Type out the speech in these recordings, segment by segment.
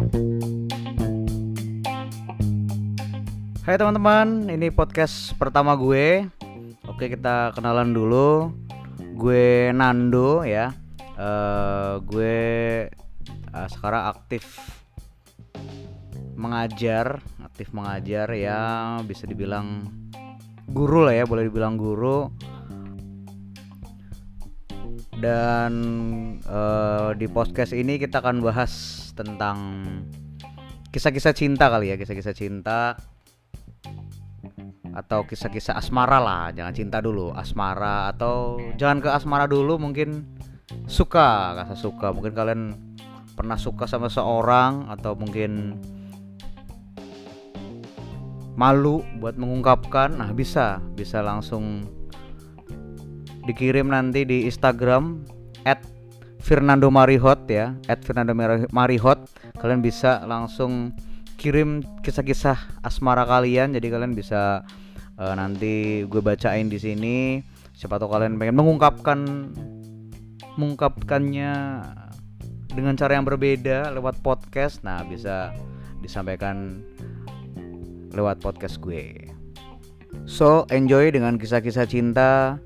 Hai teman-teman, ini podcast pertama gue. Oke, kita kenalan dulu. Gue Nando ya. Uh, gue uh, sekarang aktif mengajar, aktif mengajar ya, bisa dibilang guru lah ya, boleh dibilang guru. Dan uh, di podcast ini kita akan bahas tentang kisah-kisah cinta kali ya, kisah-kisah cinta. Atau kisah-kisah asmara lah jangan cinta dulu asmara. Atau jangan ke asmara dulu mungkin suka rasa suka. Mungkin kalian pernah suka sama seorang atau mungkin malu buat mengungkapkan. Nah bisa bisa langsung dikirim nanti di Instagram at Fernando Marihot ya at Fernando Marihot. Kalian bisa langsung kirim kisah-kisah asmara kalian jadi kalian bisa uh, nanti gue bacain di sini. Siapa tahu kalian pengen mengungkapkan mengungkapkannya dengan cara yang berbeda lewat podcast nah bisa disampaikan lewat podcast gue. So enjoy dengan kisah-kisah cinta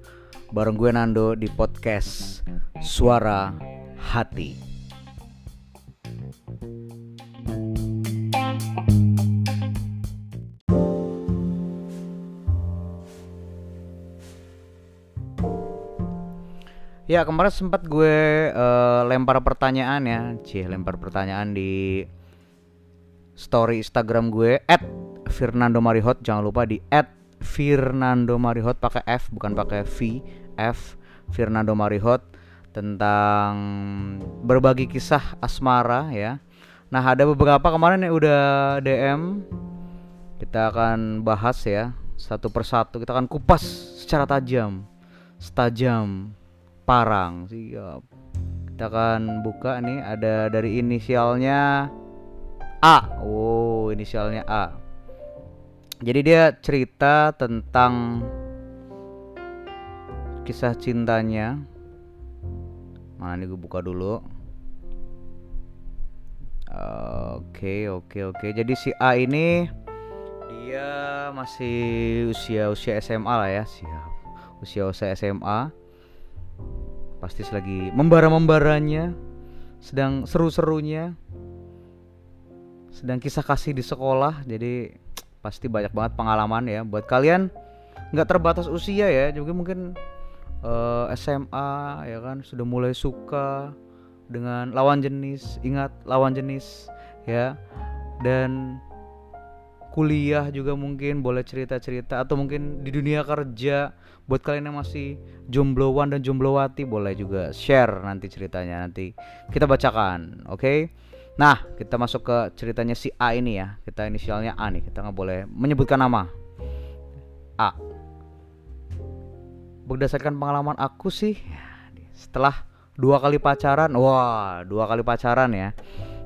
bareng gue Nando di podcast Suara Hati. Ya kemarin sempat gue uh, lempar pertanyaan ya, cie lempar pertanyaan di story Instagram gue at Fernando Marihot. Jangan lupa di at Fernando Marihot pakai F bukan pakai V F Fernando Marihot tentang berbagi kisah asmara ya. Nah ada beberapa kemarin yang udah DM kita akan bahas ya satu persatu. Kita akan kupas secara tajam, setajam. Parang. Siap. Kita akan buka nih ada dari inisialnya A. Oh inisialnya A. Jadi dia cerita tentang kisah cintanya mana nih gue buka dulu. Oke oke oke. Jadi si A ini dia masih usia usia SMA lah ya. Siap. Usia usia SMA pasti lagi membara-membaranya sedang seru-serunya sedang kisah kasih di sekolah jadi pasti banyak banget pengalaman ya. Buat kalian nggak terbatas usia ya. Juga mungkin uh, eh, SMA ya kan sudah mulai suka dengan lawan jenis ingat lawan jenis ya. Dan kuliah juga mungkin boleh cerita-cerita atau mungkin di dunia kerja buat kalian yang masih jombloan dan jomblowati boleh juga share nanti ceritanya nanti kita bacakan oke? Okay? nah kita masuk ke ceritanya si A ini ya. Kita inisialnya A nih kita nggak boleh menyebutkan nama. A berdasarkan pengalaman aku sih setelah dua kali pacaran wah dua kali pacaran ya.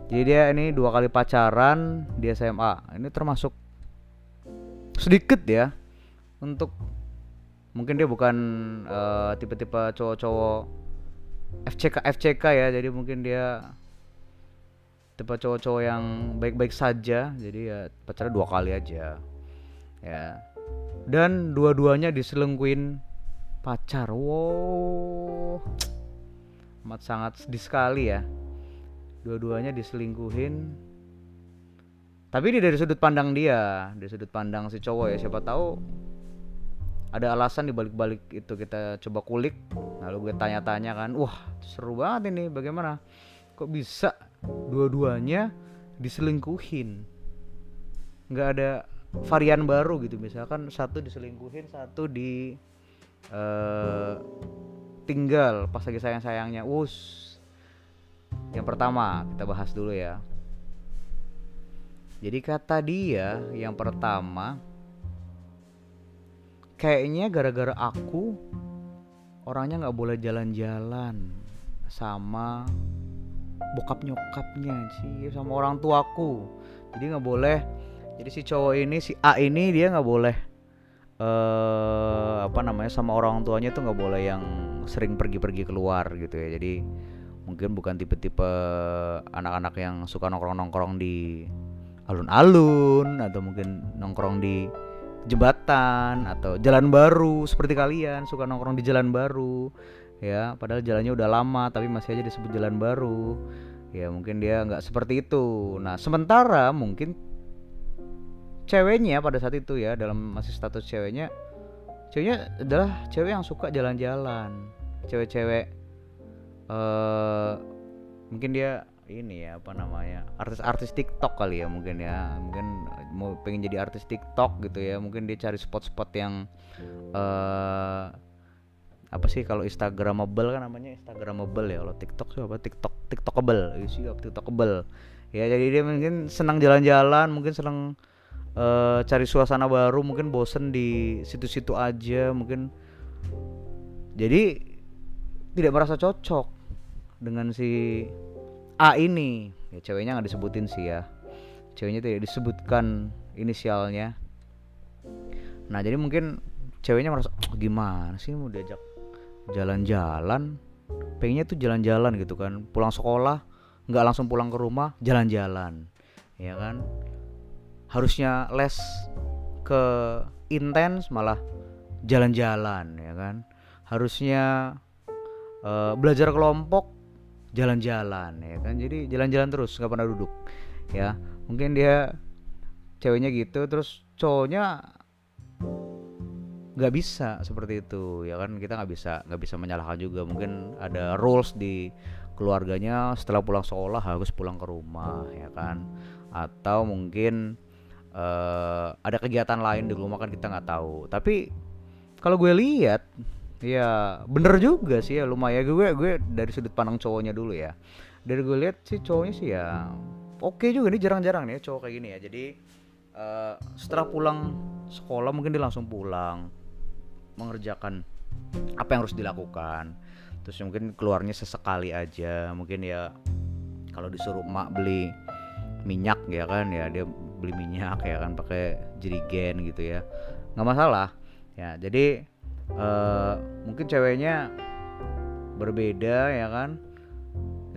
Jadi dia ini dua kali pacaran di SMA ini termasuk sedikit ya untuk mungkin dia bukan uh, tipe-tipe cowok-cowok FCK FCK ya. Jadi mungkin dia tipe cowok-cowok yang baik-baik saja. Jadi ya pacarnya dua kali aja. Ya. Dan dua-duanya diselengkuin pacar. Wow. Amat sangat sedih sekali ya. Dua-duanya diselingkuhin. Tapi ini dari sudut pandang dia dari sudut pandang si cowok ya. Siapa tahu ada alasan di balik-balik itu kita coba kulik. Lalu gue tanya-tanya kan wah seru banget ini. Bagaimana? Kok bisa dua-duanya diselingkuhin? Nggak ada varian baru gitu. Misalkan satu diselingkuhin satu di uh, tinggal pas lagi sayang-sayangnya. Us yang pertama kita bahas dulu ya. Jadi kata dia yang pertama kayaknya gara-gara aku orangnya nggak boleh jalan-jalan sama bokap nyokapnya sih sama orang tuaku. Jadi nggak boleh. Jadi si cowok ini si A ini dia nggak boleh uh, apa namanya sama orang tuanya tuh nggak boleh yang sering pergi-pergi keluar gitu ya. Jadi mungkin bukan tipe-tipe anak-anak yang suka nongkrong-nongkrong di alun-alun atau mungkin nongkrong di jembatan atau jalan baru seperti kalian suka nongkrong di jalan baru ya. Padahal jalannya udah lama tapi masih aja disebut jalan baru. Ya mungkin dia nggak seperti itu. Nah sementara mungkin ceweknya pada saat itu ya dalam masih status ceweknya ceweknya adalah cewek yang suka jalan-jalan. Cewek-cewek uh, mungkin dia ini ya apa namanya artis-artis TikTok kali ya mungkin ya. Mungkin mau pengen jadi artis TikTok gitu ya. Mungkin dia cari spot-spot yang uh, apa sih kalau Instagramable kan namanya Instagramable ya. Kalau TikTok sih apa? TikTok TikTokable. Sih TikTokable. Ya jadi dia mungkin senang jalan-jalan mungkin senang uh, cari suasana baru mungkin bosen di situ-situ aja mungkin. Jadi tidak merasa cocok dengan si A ini. Ya ceweknya nggak disebutin sih ya. Ceweknya tidak disebutkan inisialnya. Nah jadi mungkin ceweknya merasa oh, gimana sih mau diajak jalan-jalan? Pengennya tuh jalan-jalan gitu kan. Pulang sekolah nggak langsung pulang ke rumah jalan-jalan. Ya kan harusnya les ke intens malah jalan-jalan ya kan? Harusnya uh, belajar kelompok jalan-jalan ya kan? Jadi jalan-jalan terus nggak pernah duduk ya. Mungkin dia ceweknya gitu terus cowoknya nggak bisa seperti itu ya kan? Kita nggak bisa nggak bisa menyalahkan juga. Mungkin ada rules di keluarganya setelah pulang sekolah harus pulang ke rumah ya kan? Atau mungkin uh, ada kegiatan lain di rumah kan kita nggak tahu. Tapi kalau gue lihat ya bener juga sih ya lumayan. Gue gue dari sudut pandang cowoknya dulu ya. Dari gue lihat sih cowoknya sih ya oke okay juga nih jarang-jarang nih cowok kayak gini ya. Jadi uh, setelah pulang sekolah mungkin dia langsung pulang mengerjakan apa yang harus dilakukan. Terus mungkin keluarnya sesekali aja. Mungkin ya kalau disuruh mak beli minyak ya kan ya dia beli minyak ya kan pakai jerigen gitu ya. Nggak masalah. Ya jadi uh, mungkin ceweknya berbeda ya kan.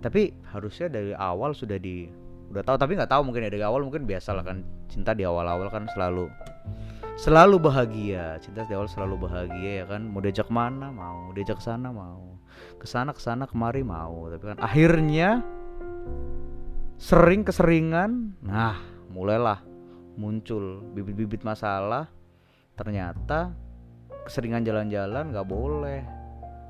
Tapi harusnya dari awal sudah di udah tahu tapi nggak tahu mungkin ya dari awal mungkin biasa lah kan cinta di awal-awal kan selalu selalu bahagia. Cinta di awal selalu bahagia ya kan. Mau diajak mana? Mau diajak sana? Mau. Ke sana ke sana kemari? Mau. Tapi kan akhirnya sering keseringan. Nah mulailah muncul bibit-bibit masalah. Ternyata keseringan jalan-jalan nggak boleh.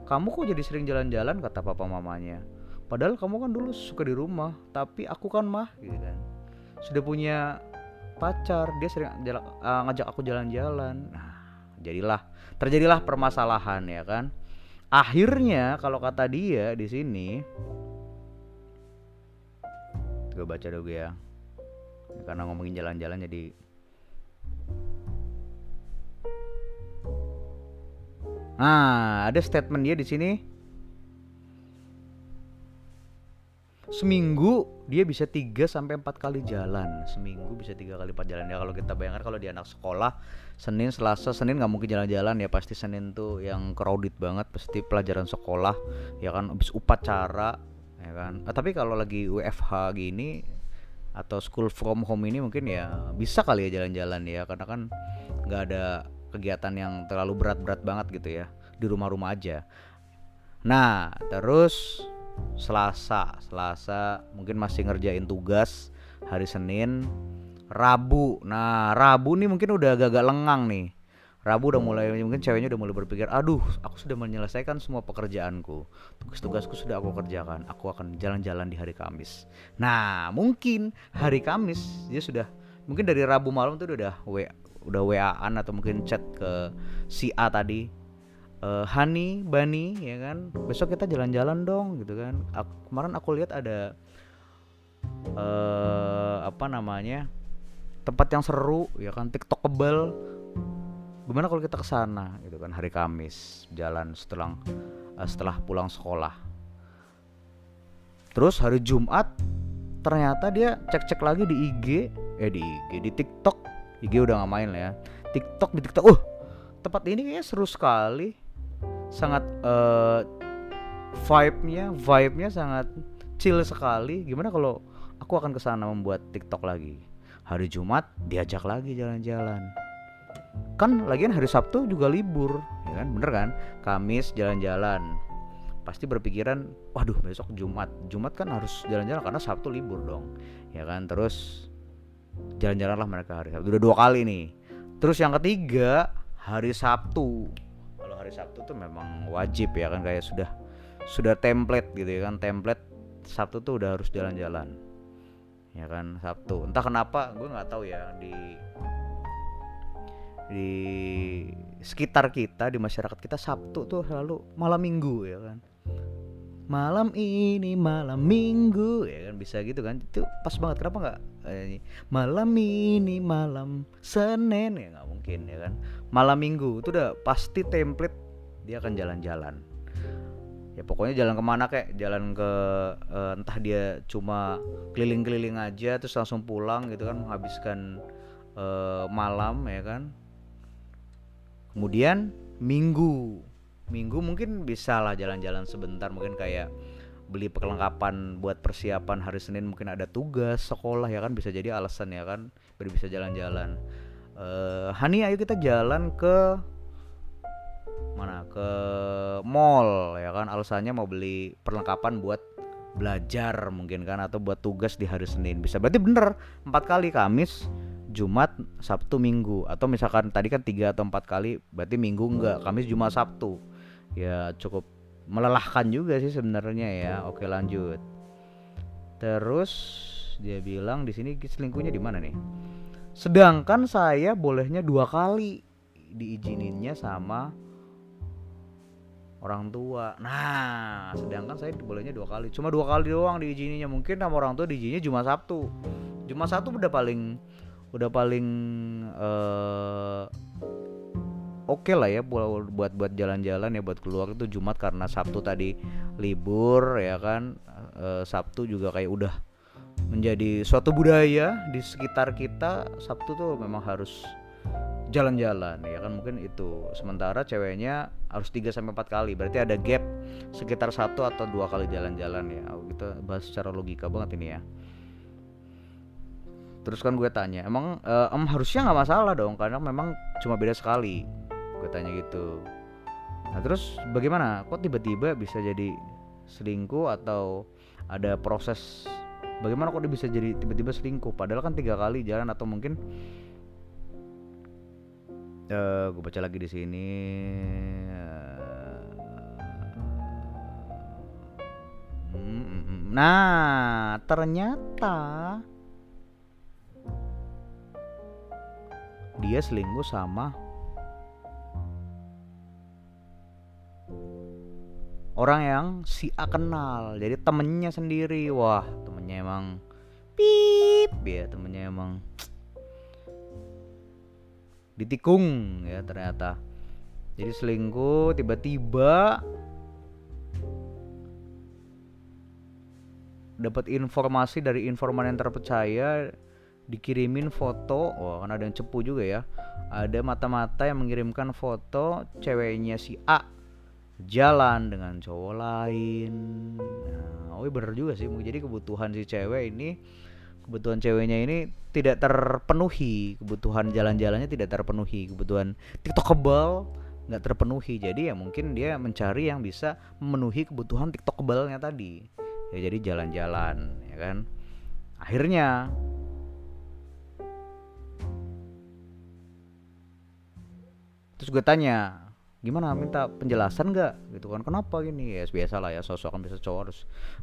Kamu kok jadi sering jalan-jalan? Kata papa mamanya. Padahal kamu kan dulu suka di rumah tapi aku kan mah gitu kan. Sudah punya pacar dia sering uh, ngajak aku jalan-jalan. Nah jadilah terjadilah permasalahan ya kan? Akhirnya kalau kata dia di sini gue baca dulu ya karena ngomongin jalan-jalan jadi Nah, ada statement dia di sini. Seminggu dia bisa 3 sampai 4 kali jalan. Seminggu bisa tiga kali 4 jalan. Ya kalau kita bayangkan kalau dia anak sekolah, Senin, Selasa, Senin nggak mungkin jalan-jalan ya pasti Senin tuh yang crowded banget pasti pelajaran sekolah ya kan habis upacara ya kan. Ah, tapi kalau lagi WFH gini atau school from home ini mungkin ya bisa kali ya jalan-jalan ya karena kan nggak ada kegiatan yang terlalu berat-berat banget gitu ya di rumah-rumah aja. Nah, terus Selasa, Selasa mungkin masih ngerjain tugas hari Senin, Rabu. Nah, Rabu nih mungkin udah agak-agak lengang nih. Rabu udah mulai mungkin ceweknya udah mulai berpikir, aduh, aku sudah menyelesaikan semua pekerjaanku, tugas-tugasku sudah aku kerjakan, aku akan jalan-jalan di hari Kamis. Nah, mungkin hari Kamis dia sudah, mungkin dari Rabu malam tuh udah WA, udah WA-an atau mungkin chat ke si A tadi. Uh, Hani, Bani ya kan? Besok kita jalan-jalan dong gitu kan. Aku, kemarin aku lihat ada uh, apa namanya tempat yang seru ya kan? Tiktokable gimana kalau kita ke sana gitu kan hari Kamis jalan setelah uh, setelah pulang sekolah. Terus hari Jumat ternyata dia cek-cek lagi di IG eh di IG di TikTok. IG udah gak main lah ya. TikTok di TikTok. Uh tempat ini kayaknya seru sekali. Sangat uh, vibe-nya vibe-nya sangat chill sekali. Gimana kalau aku akan ke sana membuat TikTok lagi? Hari Jumat diajak lagi jalan-jalan kan lagian hari Sabtu juga libur ya kan? Bener kan? Kamis jalan-jalan. Pasti berpikiran waduh besok Jumat. Jumat kan harus jalan-jalan karena Sabtu libur dong ya kan? Terus jalan-jalan lah mereka hari Sabtu. Udah dua kali nih. Terus yang ketiga hari Sabtu. Kalau hari Sabtu tuh memang wajib ya kan? Kayak sudah sudah template gitu ya kan? Template Sabtu tuh udah harus jalan-jalan. Ya kan? Sabtu. Entah kenapa gue nggak tahu ya di di sekitar kita di masyarakat kita Sabtu tuh selalu malam Minggu ya kan? Malam ini malam minggu ya kan? Bisa gitu kan? Itu pas banget. Kenapa nggak eh, malam ini malam senin ya nggak mungkin ya kan? Malam minggu itu udah pasti template dia akan jalan-jalan. Ya pokoknya jalan ke mana kayak jalan ke uh, entah dia cuma keliling-keliling aja terus langsung pulang gitu kan? Menghabiskan uh, malam ya kan kemudian minggu. Minggu mungkin bisa lah jalan-jalan sebentar mungkin kayak beli perlengkapan buat persiapan hari Senin mungkin ada tugas sekolah ya kan? Bisa jadi alasan ya kan? Biar bisa jalan-jalan. Uh, Hani ayo kita jalan ke mana? Ke mall ya kan? Alasannya mau beli perlengkapan buat belajar mungkin kan? Atau buat tugas di hari Senin. Bisa. Berarti bener empat kali Kamis Jumat Sabtu Minggu. Atau misalkan tadi kan tiga atau empat kali berarti Minggu enggak. Kamis Jumat Sabtu. Ya cukup melelahkan juga sih sebenarnya ya. Oke lanjut. Terus dia bilang di sini selingkuhnya di mana nih? Sedangkan saya bolehnya dua kali diizininnya sama orang tua. Nah sedangkan saya bolehnya dua kali. Cuma dua kali doang diizininya. Mungkin sama orang tua diizinnya cuma Sabtu. Cuma Sabtu udah paling udah paling uh, oke okay lah ya buat buat jalan-jalan ya buat keluar itu Jumat karena Sabtu tadi libur ya kan. E, Sabtu juga kayak udah menjadi suatu budaya di sekitar kita Sabtu tuh memang harus jalan-jalan ya kan. Mungkin itu. Sementara ceweknya harus 3 sampai empat kali. Berarti ada gap sekitar satu atau dua kali jalan-jalan ya. Kita bahas secara logika banget ini ya terus kan gue tanya emang uh, em harusnya nggak masalah dong karena memang cuma beda sekali. Gue tanya gitu. Nah terus bagaimana? Kok tiba-tiba bisa jadi selingkuh atau ada proses? Bagaimana kok dia bisa jadi tiba-tiba selingkuh? Padahal kan tiga kali jalan atau mungkin uh, eh, gue baca lagi di sini uh, nah ternyata dia selingkuh sama orang yang si A kenal. Jadi temennya sendiri. Wah temennya emang pip. Ya temennya emang ditikung ya ternyata. Jadi selingkuh tiba-tiba dapat informasi dari informan yang terpercaya dikirimin foto. Wah kan ada yang cepu juga ya. Ada mata-mata yang mengirimkan foto ceweknya si A jalan dengan cowok lain. Nah, oh bener juga sih. Jadi kebutuhan si cewek ini kebutuhan ceweknya ini tidak terpenuhi. Kebutuhan jalan-jalannya tidak terpenuhi. Kebutuhan tiktokable nggak terpenuhi. Jadi ya mungkin dia mencari yang bisa memenuhi kebutuhan tiktokablenya tadi. Ya jadi jalan-jalan ya kan? Akhirnya terus gue tanya gimana minta penjelasan nggak? Gitu kan kenapa gini? Ya biasa lah ya sosok kan bisa cowok harus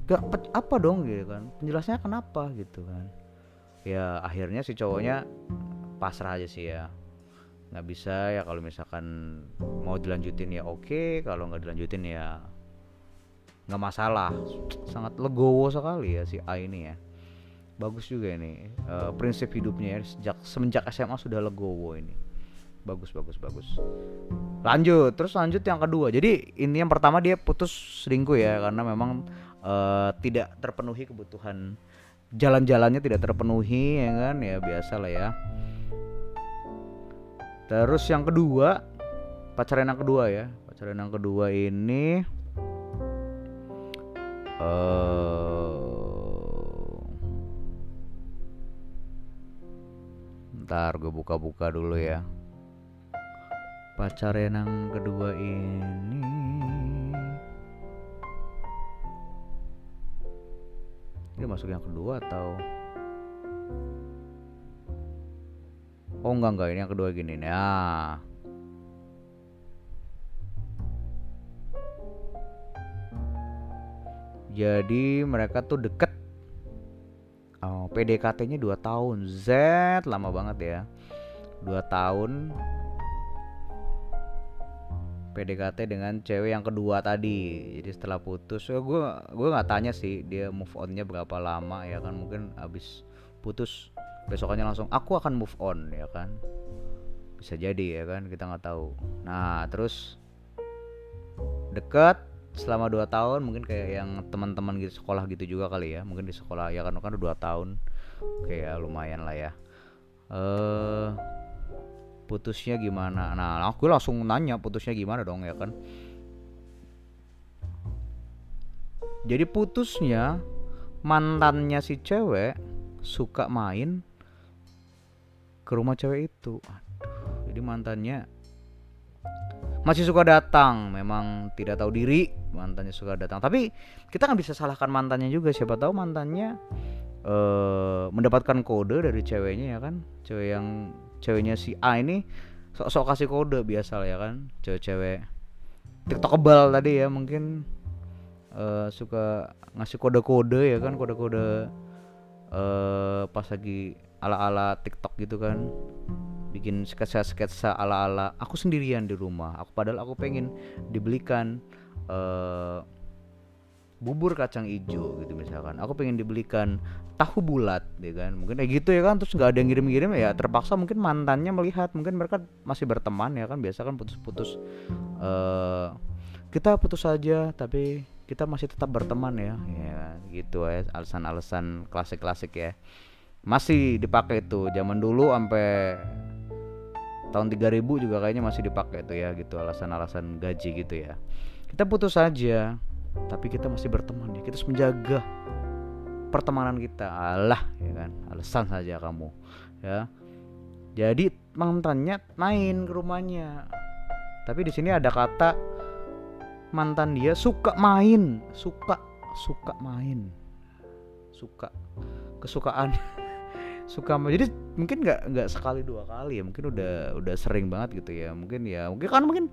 gak apa dong? Gitu kan penjelasannya kenapa? Gitu kan. Ya akhirnya si cowoknya pasrah aja sih ya. Nggak bisa ya kalau misalkan mau dilanjutin ya oke kalau nggak dilanjutin ya nggak masalah. Sangat legowo sekali ya si A ini ya. Bagus juga ini uh, prinsip hidupnya ya sejak semenjak SMA sudah legowo ini bagus bagus bagus. Lanjut terus lanjut yang kedua. Jadi ini yang pertama dia putus selingkuh ya karena memang uh, tidak terpenuhi kebutuhan. Jalan-jalannya tidak terpenuhi ya kan? Ya biasa lah ya. Terus yang kedua pacaran yang kedua ya. Pacaran yang kedua ini uh, ntar gue buka-buka dulu ya pacar yang kedua ini. Ini masuk yang kedua atau? Oh enggak enggak. Ini yang kedua gini nih. Ah. Jadi mereka tuh deket. Oh, PDKT-nya 2 tahun. Z lama banget ya. 2 tahun PDKT dengan cewek yang kedua tadi. Jadi setelah putus ya gue gue nggak tanya sih dia move onnya berapa lama ya kan. Mungkin abis putus besokannya langsung aku akan move on ya kan. Bisa jadi ya kan kita nggak tahu. Nah terus deket selama 2 tahun mungkin kayak yang teman-teman gitu sekolah gitu juga kali ya. Mungkin di sekolah ya kan kan dua tahun. Kayak lumayan lah ya. Eh uh, putusnya gimana? Nah aku langsung nanya putusnya gimana dong ya kan? Jadi putusnya mantannya si cewek suka main ke rumah cewek itu. Aduh jadi mantannya masih suka datang. Memang tidak tahu diri mantannya suka datang. Tapi kita nggak bisa salahkan mantannya juga siapa tahu mantannya uh, mendapatkan kode dari ceweknya ya kan? Cewek yang ceweknya si A ini sok-sok kasih kode biasa lah ya kan? Cewek-cewek tiktok kebal tadi ya mungkin uh, suka ngasih kode-kode ya kan? Kode-kode uh, pas lagi ala-ala tiktok gitu kan? Bikin sketsa-sketsa ala-ala. Aku sendirian di rumah. Aku padahal aku pengen dibelikan uh, bubur kacang hijau gitu misalkan. Aku pengen dibelikan tahu bulat ya kan. Mungkin kayak gitu ya kan terus nggak ada yang ngirim-ngirim ya terpaksa mungkin mantannya melihat. Mungkin mereka masih berteman ya kan. Biasa kan putus-putus uh, kita putus saja tapi kita masih tetap berteman ya. Ya gitu ya alasan-alasan klasik-klasik ya. Masih dipakai itu zaman dulu sampai tahun 3000 juga kayaknya masih dipakai itu ya gitu alasan-alasan gaji gitu ya. Kita putus saja tapi kita masih berteman ya kita harus menjaga pertemanan kita. Allah ya kan? Alasan saja kamu ya. Jadi mantannya main ke rumahnya. Tapi di sini ada kata mantan dia suka main suka suka main suka kesukaan suka jadi mungkin nggak nggak sekali dua kali ya. Mungkin udah udah sering banget gitu ya. Mungkin ya mungkin kan mungkin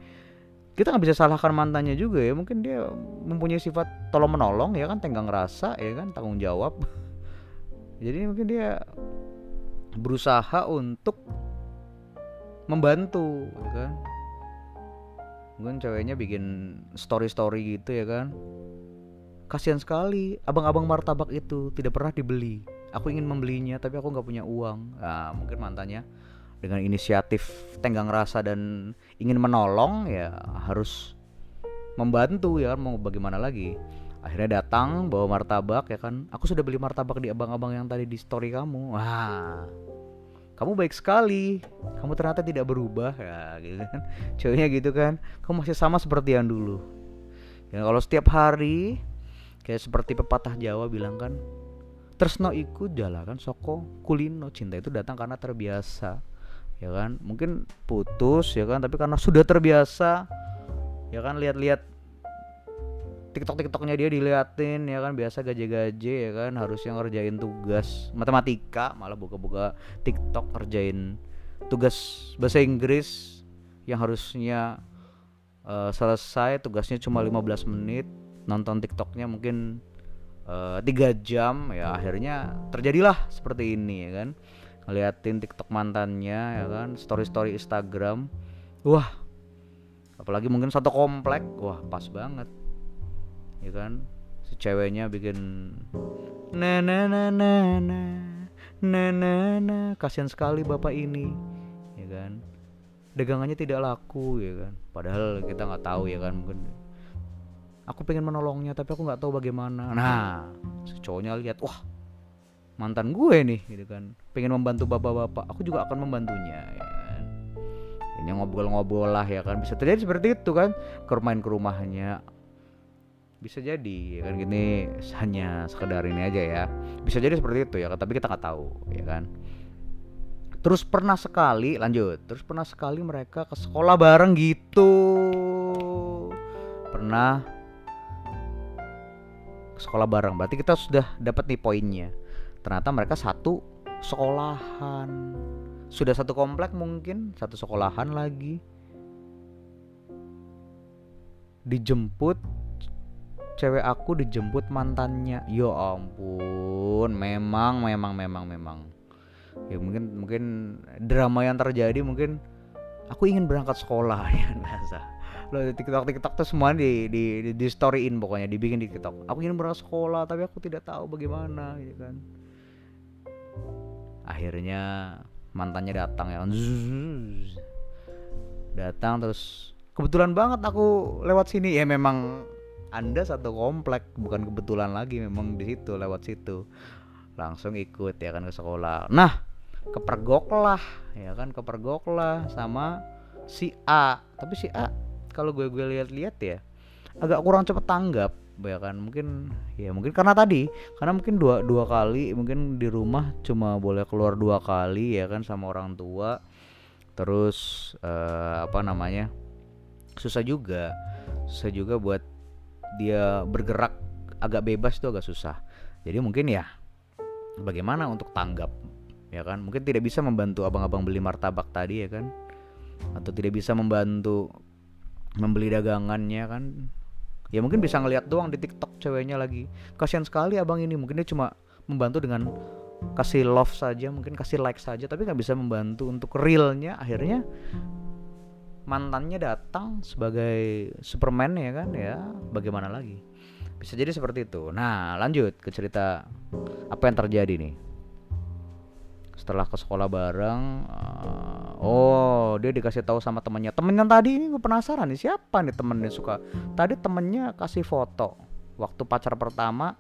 kita nggak bisa salahkan mantannya juga ya. Mungkin dia mempunyai sifat tolong menolong ya kan? Tenggang rasa ya kan? Tanggung jawab. Jadi mungkin dia berusaha untuk membantu ya kan? Mungkin ceweknya bikin story story gitu ya kan? Kasihan sekali abang-abang martabak itu tidak pernah dibeli. Aku ingin membelinya tapi aku nggak punya uang. Nah, mungkin mantannya dengan inisiatif tenggang rasa dan ingin menolong ya harus membantu ya mau bagaimana lagi? Akhirnya datang bawa martabak ya kan? Aku sudah beli martabak di abang-abang yang tadi di story kamu. Wah kamu baik sekali. Kamu ternyata tidak berubah. Ya gitu kan? Ceweknya gitu kan? Kamu masih sama seperti yang dulu. Ya kalau setiap hari kayak seperti pepatah Jawa bilang kan Tresno ikut jalan soko kulino. Cinta itu datang karena terbiasa ya kan? Mungkin putus ya kan? Tapi karena sudah terbiasa ya kan? Lihat-lihat TikTok TikToknya dia diliatin ya kan? Biasa gaje-gaje ya kan? Harusnya ngerjain tugas matematika malah buka-buka TikTok ngerjain tugas bahasa Inggris yang harusnya uh, selesai. Tugasnya cuma 15 menit. Nonton TikToknya mungkin Eh, tiga jam. Ya akhirnya terjadilah seperti ini ya kan ngeliatin TikTok mantannya ya hmm. kan, story-story Instagram. Wah. Apalagi mungkin satu komplek, wah pas banget. Ya kan? Si ceweknya bikin na na na na na na na, na. kasihan sekali bapak ini. Ya kan? Dagangannya tidak laku ya kan. Padahal kita nggak tahu ya kan mungkin aku pengen menolongnya tapi aku nggak tahu bagaimana. Nah, si cowoknya lihat, wah mantan gue nih gitu kan. Pengen membantu bapak-bapak aku juga akan membantunya ya kan. Ini ngobrol-ngobrol lah ya kan. Bisa terjadi seperti itu kan. Ke rumah ke rumahnya. Bisa jadi ya kan. Gini hanya sekedar ini aja ya. Bisa jadi seperti itu ya tapi kita nggak tahu ya kan. Terus pernah sekali lanjut. Terus pernah sekali mereka ke sekolah bareng gitu. Pernah. Ke sekolah bareng. Berarti kita sudah dapat nih poinnya ternyata mereka satu sekolahan. Sudah satu komplek mungkin satu sekolahan lagi. Dijemput cewek aku dijemput mantannya. Ya ampun memang memang memang memang. Ya mungkin mungkin drama yang terjadi mungkin aku ingin berangkat sekolah ya biasa lo di TikTok TikTok tuh semua di di, di storyin pokoknya dibikin di TikTok. Aku ingin berangkat sekolah tapi aku tidak tahu bagaimana gitu kan akhirnya mantannya datang ya. Datang terus kebetulan banget aku lewat sini. Ya memang anda satu komplek bukan kebetulan lagi memang di situ lewat situ. Langsung ikut ya kan ke sekolah. Nah kepergok lah ya kan kepergok lah sama si A. Tapi si A kalau gue gue lihat-lihat ya agak kurang cepet tanggap ya kan. Mungkin ya mungkin karena tadi karena mungkin dua dua kali mungkin di rumah cuma boleh keluar dua kali ya kan sama orang tua. Terus uh, apa namanya susah juga. Susah juga buat dia bergerak agak bebas itu agak susah. Jadi mungkin ya bagaimana untuk tanggap ya kan? Mungkin tidak bisa membantu abang-abang beli martabak tadi ya kan? Atau tidak bisa membantu membeli dagangannya kan ya mungkin bisa ngelihat doang di TikTok ceweknya lagi. Kasihan sekali abang ini mungkin dia cuma membantu dengan kasih love saja mungkin kasih like saja tapi nggak bisa membantu untuk realnya. Akhirnya mantannya datang sebagai Superman ya kan? Ya bagaimana lagi? Bisa jadi seperti itu. Nah lanjut ke cerita apa yang terjadi nih setelah ke sekolah bareng uh, oh dia dikasih tahu sama temennya. Temennya tadi ini gue penasaran nih siapa nih temennya suka? Tadi temennya kasih foto. Waktu pacar pertama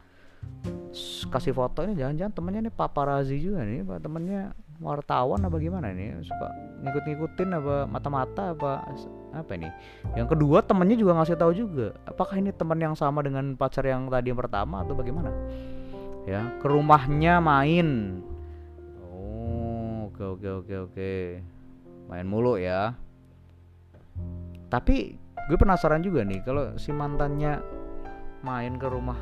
kasih foto ini jangan-jangan temennya nih paparazi juga nih temennya wartawan apa gimana ini suka ngikut-ngikutin apa mata-mata apa apa ini? Yang kedua temennya juga ngasih tahu juga apakah ini teman yang sama dengan pacar yang tadi yang pertama atau bagaimana? Ya ke rumahnya main oke oke oke oke. Main mulu ya. Tapi gue penasaran juga nih kalau si mantannya main ke rumah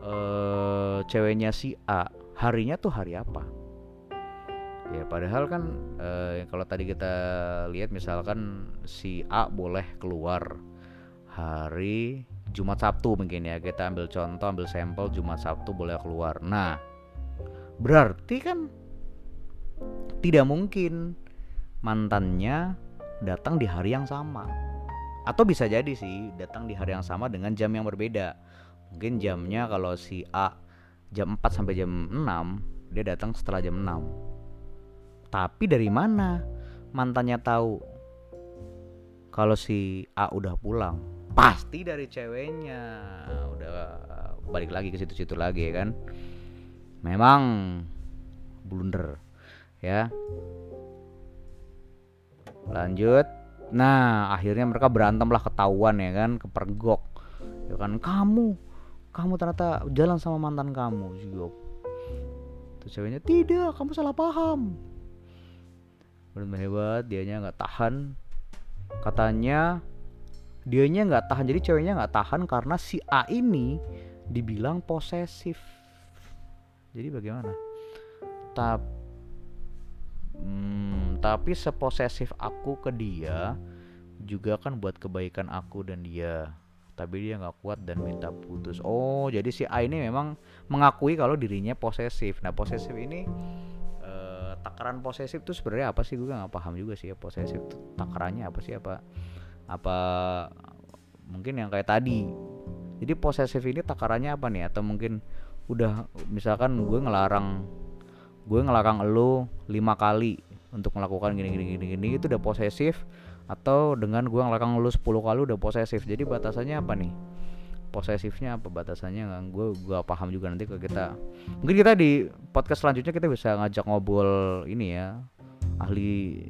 uh, ceweknya si A harinya tuh hari apa? Ya padahal kan eh, kalau tadi kita lihat misalkan si A boleh keluar hari Jumat Sabtu mungkin ya. Kita ambil contoh ambil sampel Jumat Sabtu boleh keluar. Nah berarti kan tidak mungkin mantannya datang di hari yang sama atau bisa jadi sih datang di hari yang sama dengan jam yang berbeda mungkin jamnya kalau si A jam 4 sampai jam 6 dia datang setelah jam 6 tapi dari mana mantannya tahu kalau si A udah pulang? Pasti dari ceweknya. Udah balik lagi ke situ-situ lagi ya kan. Memang blunder ya. Lanjut. Nah, akhirnya mereka berantem lah ketahuan ya kan, kepergok. Ya kan kamu kamu ternyata jalan sama mantan kamu, Jiyop. Tuh ceweknya, "Tidak, kamu salah paham." benar hebat dianya nggak tahan katanya dianya nggak tahan jadi ceweknya nggak tahan karena si A ini dibilang posesif jadi bagaimana tapi hmm, tapi seposesif aku ke dia juga kan buat kebaikan aku dan dia. Tapi dia nggak kuat dan minta putus. Oh jadi si A ini memang mengakui kalau dirinya posesif. Nah posesif ini takaran posesif tuh sebenarnya apa sih? Gue nggak paham juga sih ya posesif tuh takarannya apa sih? Apa apa mungkin yang kayak tadi? Jadi posesif ini takarannya apa nih? Atau mungkin udah misalkan gue ngelarang gue ngelarang lo lima kali untuk melakukan gini gini gini gini. Itu udah posesif atau dengan gue ngelarang lo 10 kali udah posesif. Jadi batasannya apa nih? Posesifnya apa? Batasannya nggak gue gue paham juga nanti ke kita. Mungkin kita di podcast selanjutnya kita bisa ngajak ngobrol ini ya ahli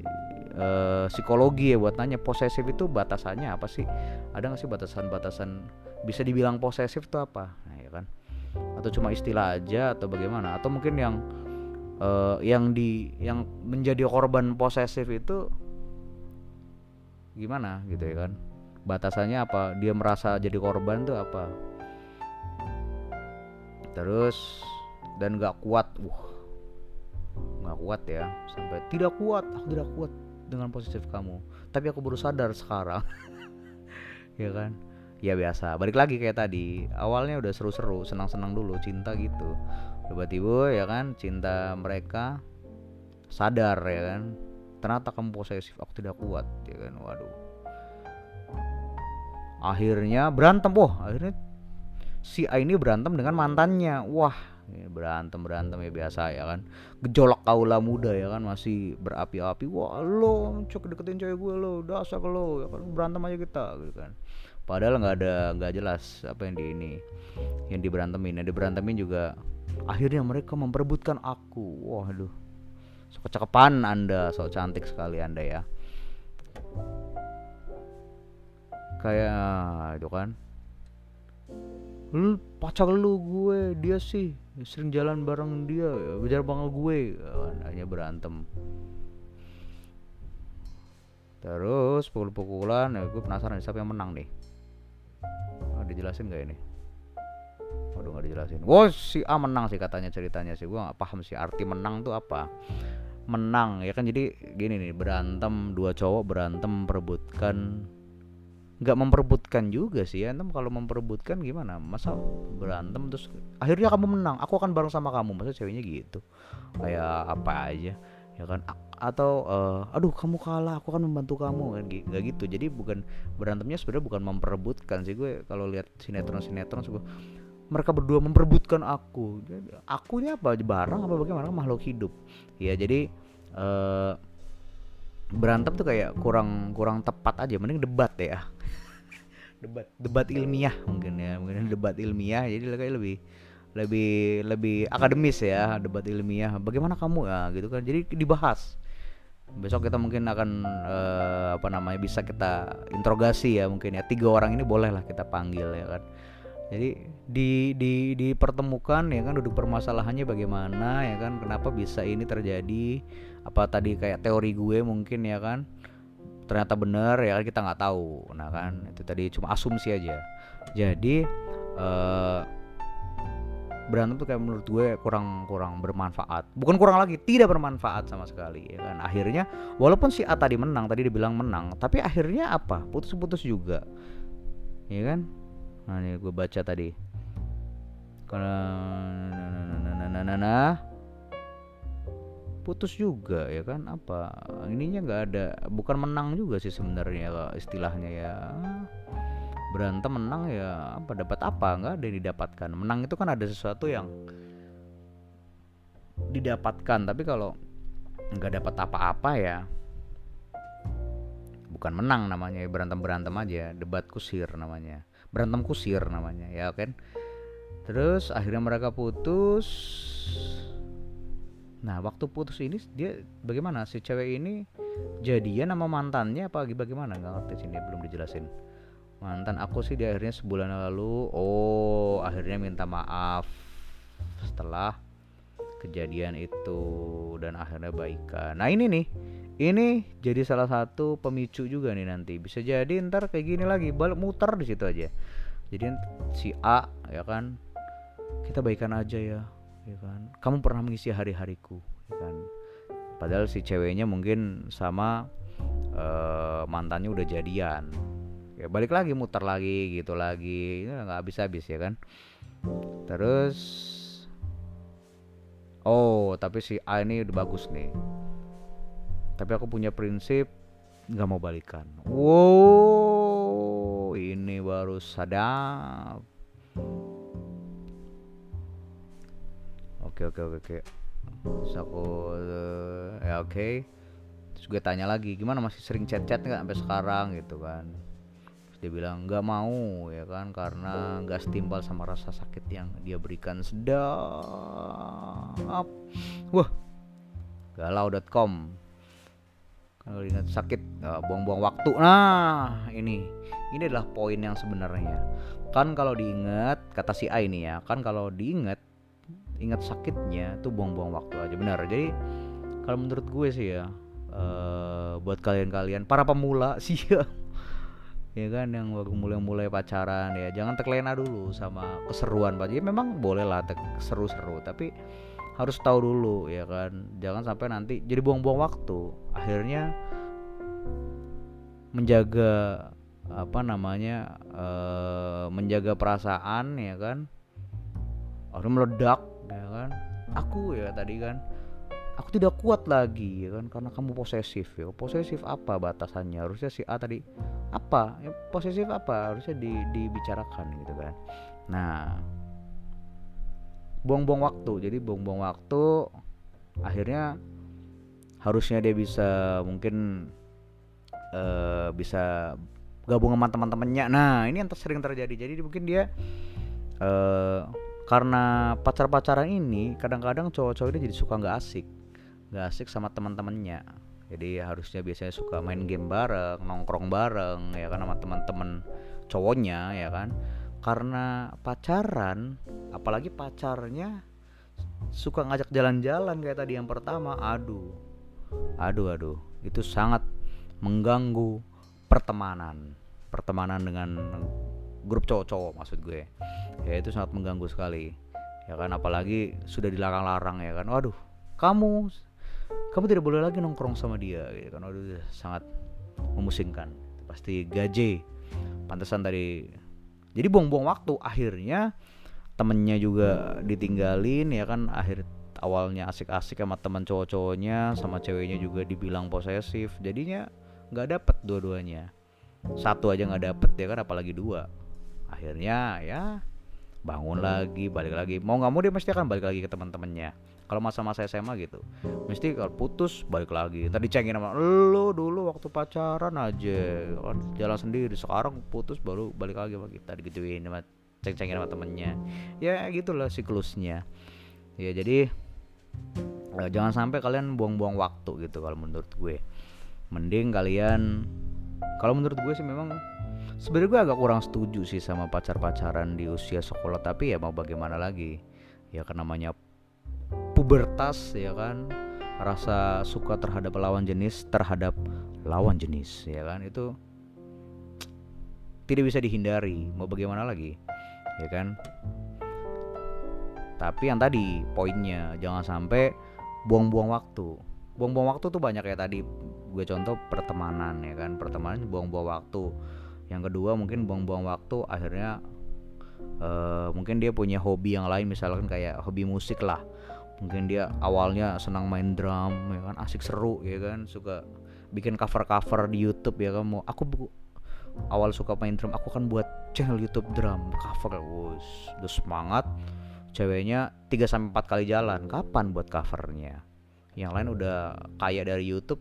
uh, psikologi ya buat nanya posesif itu batasannya apa sih? Ada nggak sih batasan-batasan? Bisa dibilang posesif tuh apa? Nah, ya kan? Atau cuma istilah aja atau bagaimana? Atau mungkin yang uh, yang di yang menjadi korban posesif itu gimana gitu ya kan? Batasannya apa? Dia merasa jadi korban tuh apa? Terus dan gak kuat. Wah nggak kuat ya. Sampai tidak kuat aku tidak kuat dengan posesif kamu. Tapi aku baru sadar sekarang. Ya kan? Ya biasa. Balik lagi kayak tadi. Awalnya udah seru-seru senang-senang dulu cinta gitu tiba-tiba ya kan cinta mereka sadar ya kan. Ternyata kamu posesif aku tidak kuat ya kan. Waduh. Akhirnya berantem wah akhirnya si A ini berantem dengan mantannya. Wah berantem berantem ya biasa ya kan. Gejolak kaula muda ya kan masih berapi-api. Wah lo cok deketin cewek gue lo dasar lo ya kan. Berantem aja kita gitu kan. Padahal nggak ada nggak jelas apa yang di ini yang diberantemin. Yang diberantemin juga akhirnya mereka memperebutkan aku. Waduh. So kecekepan anda so cantik sekali anda ya. Kayak itu kan. Lu pacar lu gue dia sih sering jalan bareng dia bicara banget gue. Hanya berantem. Terus pukul-pukulan ya gue penasaran siapa yang menang nih. Ah, dijelasin gak ini waduh nggak dijelasin. Wow si A menang sih katanya ceritanya sih. Gue nggak paham sih arti menang tuh apa. Menang ya kan? Jadi gini nih berantem dua cowok berantem perebutkan. Nggak memperebutkan juga sih ya. Kalau memperebutkan gimana? Masa berantem terus akhirnya kamu menang aku akan bareng sama kamu. Masa ceweknya gitu? Kayak apa aja ya kan? Atau uh, aduh kamu kalah aku akan membantu kamu. Kan nggak gitu. Jadi bukan berantemnya sebenarnya bukan memperebutkan sih. Gue kalau lihat sinetron sinetron sebuah mereka berdua memperebutkan aku. Akunya apa? Barang apa bagaimana? Makhluk hidup. Ya jadi uh, berantem tuh kayak kurang kurang tepat aja. Mending debat ya. Debat. Debat ilmiah mungkin ya. Mungkin debat ilmiah. Jadi kayak lebih lebih lebih akademis ya. Debat ilmiah. Bagaimana kamu? Ya gitu kan. Jadi dibahas. Besok kita mungkin akan uh, apa namanya bisa kita interogasi ya mungkin ya. Tiga orang ini boleh lah kita panggil ya kan jadi di di dipertemukan ya kan duduk permasalahannya bagaimana ya kan kenapa bisa ini terjadi apa tadi kayak teori gue mungkin ya kan ternyata benar ya kan kita nggak tahu nah kan itu tadi cuma asumsi aja. Jadi uh, berantem tuh kayak menurut gue kurang kurang bermanfaat. Bukan kurang lagi tidak bermanfaat sama sekali ya kan. Akhirnya walaupun si A tadi menang tadi dibilang menang tapi akhirnya apa? Putus-putus juga ya kan nah ini gue baca tadi. Karena putus juga ya kan? Apa? Ininya nggak ada. Bukan menang juga sih sebenarnya istilahnya ya. Berantem menang ya apa? Dapat apa? Nggak ada yang didapatkan. Menang itu kan ada sesuatu yang didapatkan. Tapi kalau nggak dapat apa-apa ya bukan menang namanya berantem berantem aja. Debat kusir namanya berantem kusir namanya ya kan? Terus akhirnya mereka putus. Nah waktu putus ini dia bagaimana? Si cewek ini jadian sama mantannya apa bagaimana? Nggak ngerti sini belum dijelasin. Mantan aku sih di akhirnya sebulan lalu oh akhirnya minta maaf setelah kejadian itu dan akhirnya baikan. Nah ini nih ini jadi salah satu pemicu juga nih nanti. Bisa jadi ntar kayak gini lagi balik muter di situ aja. Jadi si A ya kan? Kita baikan aja ya ya kan? Kamu pernah mengisi hari-hariku ya kan? Padahal si ceweknya mungkin sama uh, mantannya udah jadian. Ya balik lagi muter lagi gitu lagi. Ini nggak habis-habis ya kan? Terus oh tapi si A ini udah bagus nih tapi aku punya prinsip nggak mau balikan. Wow ini baru sadap. Oke oke oke oke. Terus aku uh, ya oke. Okay. terus gue tanya lagi gimana masih sering chat chat nggak sampai sekarang? Gitu kan. Terus dia bilang nggak mau ya kan karena nggak setimpal sama rasa sakit yang dia berikan. Sedap. Wah galau.com kalau ingat sakit buang buang-buang waktu. Nah ini. Ini adalah poin yang sebenarnya. Kan kalau diingat kata si A ini ya kan kalau diingat ingat sakitnya tuh buang-buang waktu aja. Benar. Jadi kalau menurut gue sih ya uh, buat kalian-kalian para pemula sih ya ya kan yang baru mulai-mulai pacaran ya jangan terlena dulu sama keseruan pak. Jadi memang boleh lah seru-seru tapi harus tahu dulu ya kan? Jangan sampai nanti jadi buang-buang waktu. Akhirnya menjaga apa namanya uh, menjaga perasaan ya kan? Harus meledak ya kan? Aku ya tadi kan aku tidak kuat lagi ya kan? Karena kamu posesif ya. Posesif apa batasannya? Harusnya si A tadi apa? Ya, posesif apa? Harusnya di, dibicarakan gitu kan? Nah buang-buang waktu. Jadi buang-buang waktu akhirnya harusnya dia bisa mungkin uh, bisa gabung sama teman-temannya. Nah ini yang sering terjadi. Jadi mungkin dia uh, karena pacar-pacaran ini kadang-kadang cowok-cowok ini jadi suka nggak asik. Nggak asik sama teman-temannya. Jadi harusnya biasanya suka main game bareng nongkrong bareng ya kan sama teman-teman cowoknya ya kan karena pacaran apalagi pacarnya suka ngajak jalan-jalan kayak tadi yang pertama aduh. Aduh aduh. Itu sangat mengganggu pertemanan. Pertemanan dengan grup cowok-cowok maksud gue. Ya itu sangat mengganggu sekali. Ya kan apalagi sudah dilarang-larang ya kan. Waduh kamu kamu tidak boleh lagi nongkrong sama dia gitu kan. Waduh sangat memusingkan. Pasti gaje pantesan tadi jadi buang-buang waktu. Akhirnya temennya juga ditinggalin ya kan. Akhir awalnya asik-asik sama teman cowok-cowoknya sama ceweknya juga dibilang posesif. Jadinya nggak dapet dua-duanya. Satu aja nggak dapet ya kan apalagi dua. Akhirnya ya bangun lagi balik lagi. Mau nggak mau dia mesti akan balik lagi ke teman-temannya kalau masa-masa SMA gitu mesti kalau putus balik lagi. Tadi cengin sama lo dulu waktu pacaran aja jalan sendiri. Sekarang putus baru balik lagi sama kita. Digituin sama ceng-cengin sama temennya. Ya gitulah siklusnya. Ya jadi eh, jangan sampai kalian buang-buang waktu gitu kalau menurut gue. Mending kalian kalau menurut gue sih memang sebenarnya gue agak kurang setuju sih sama pacar-pacaran di usia sekolah. Tapi ya mau bagaimana lagi? Ya kan namanya pubertas ya kan? Rasa suka terhadap lawan jenis terhadap lawan jenis ya kan? Itu tidak bisa dihindari. Mau bagaimana lagi? Ya kan? Tapi yang tadi poinnya jangan sampai buang-buang waktu. Buang-buang waktu tuh banyak ya tadi. Gue contoh pertemanan ya kan? Pertemanan buang-buang waktu. Yang kedua mungkin buang-buang waktu akhirnya uh, mungkin dia punya hobi yang lain. Misalkan kayak hobi musik lah mungkin dia awalnya senang main drum ya kan asik seru ya kan suka bikin cover-cover di YouTube ya kan mau aku bu awal suka main drum aku kan buat channel YouTube drum cover wus udah semangat. Ceweknya 3 sampai 4 kali jalan kapan buat covernya? Yang lain udah kaya dari YouTube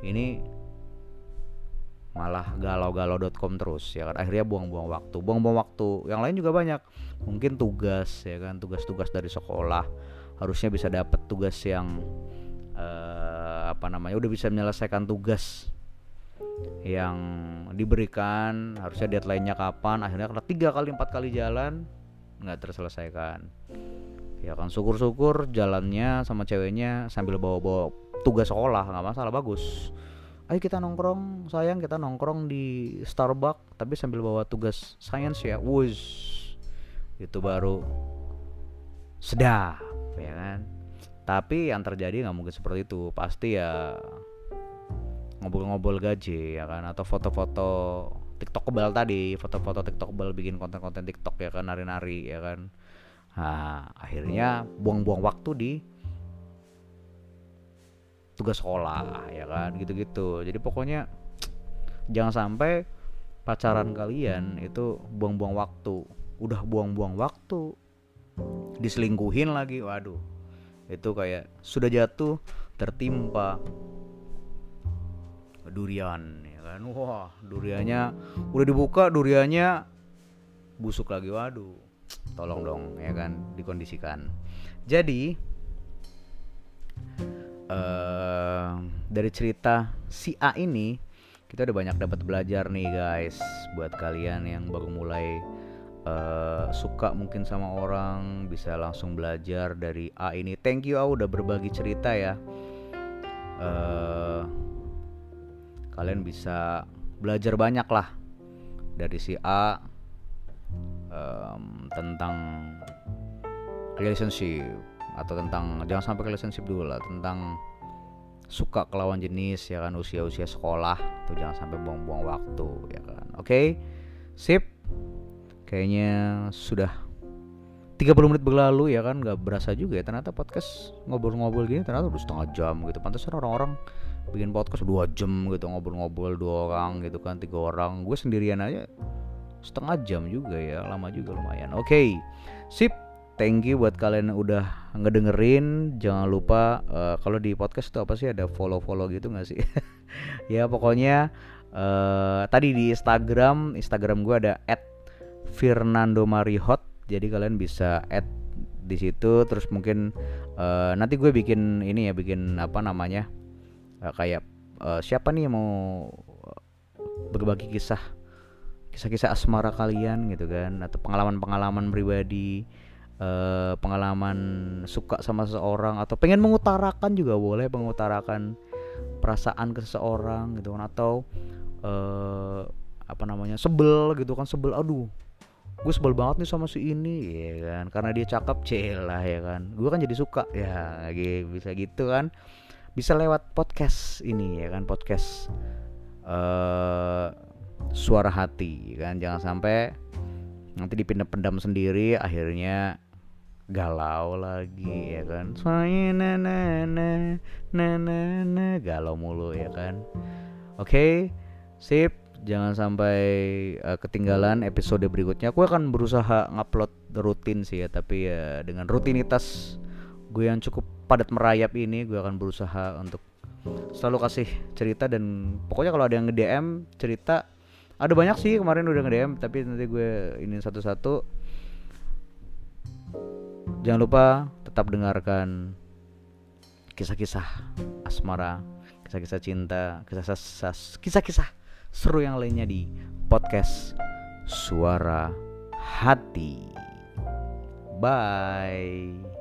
ini malah galau-galau.com terus ya kan akhirnya buang-buang waktu buang-buang waktu yang lain juga banyak. Mungkin tugas ya kan tugas-tugas dari sekolah harusnya bisa dapat tugas yang uh, apa namanya udah bisa menyelesaikan tugas yang diberikan harusnya deadline-nya kapan akhirnya karena tiga kali empat kali jalan nggak terselesaikan. Ya kan syukur-syukur jalannya sama ceweknya sambil bawa-bawa tugas sekolah nggak masalah bagus. Ayo kita nongkrong sayang kita nongkrong di Starbucks tapi sambil bawa tugas science ya wus itu baru sedap ya kan? Tapi yang terjadi nggak mungkin seperti itu. Pasti ya ngobrol-ngobrol gaji ya kan? Atau foto-foto TikTok kebal tadi foto-foto TikTok kebal bikin konten-konten TikTok ya kan? Nari-nari ya kan? Nah akhirnya buang-buang waktu di tugas sekolah ya kan? Gitu-gitu. Jadi pokoknya jangan sampai pacaran kalian itu buang-buang waktu. Udah buang-buang waktu diselingkuhin lagi. Waduh itu kayak sudah jatuh tertimpa durian ya kan? Wah duriannya udah dibuka duriannya busuk lagi. Waduh tolong dong ya kan dikondisikan. Jadi uh, dari cerita si A ini kita udah banyak dapat belajar nih guys buat kalian yang baru mulai uh, suka mungkin sama orang bisa langsung belajar dari A ini. Thank you A udah berbagi cerita ya. Uh, kalian bisa belajar banyak lah dari si A um, tentang relationship atau tentang jangan sampai relationship dulu lah tentang suka ke lawan jenis ya kan usia-usia sekolah tuh jangan sampai buang-buang waktu ya kan. Oke? Okay? sip kayaknya sudah 30 menit berlalu ya kan nggak berasa juga ya. Ternyata podcast ngobrol-ngobrol gini ternyata udah setengah jam gitu. Pantasan orang-orang bikin podcast dua jam gitu ngobrol-ngobrol dua orang gitu kan tiga orang. Gue sendirian aja setengah jam juga ya lama juga lumayan. Oke okay. sip. Thank you buat kalian yang udah ngedengerin. Jangan lupa uh, kalau di podcast itu apa sih ada follow follow gitu nggak sih? Ya pokoknya uh, tadi di Instagram Instagram gue ada Fernando Marihot. Jadi kalian bisa add di situ terus mungkin uh, nanti gue bikin ini ya bikin apa namanya uh, kayak uh, siapa nih yang mau berbagi kisah kisah-kisah asmara kalian gitu kan atau pengalaman-pengalaman pribadi uh, pengalaman suka sama seseorang atau pengen mengutarakan juga boleh mengutarakan perasaan ke seseorang gitu kan atau uh, apa namanya sebel gitu kan sebel aduh gue sebel banget nih sama si ini ya kan? Karena dia cakep celah ya kan? Gue kan jadi suka ya gitu bisa gitu kan? Bisa lewat podcast ini ya kan? Podcast uh, suara hati kan? Jangan sampai nanti dipendam pendam sendiri akhirnya galau lagi ya kan? Soalnya na na na na na na galau mulu ya kan? Oke okay, sip jangan sampai uh, ketinggalan episode berikutnya. Aku akan berusaha ngupload rutin sih ya tapi ya dengan rutinitas gue yang cukup padat merayap ini gue akan berusaha untuk selalu kasih cerita dan pokoknya kalau ada yang nge-DM cerita ada banyak sih kemarin udah nge-DM tapi nanti gue ini satu-satu. Jangan lupa tetap dengarkan kisah-kisah asmara, kisah-kisah cinta, kisah-kisah kisah-kisah seru yang lainnya di podcast Suara Hati. Bye.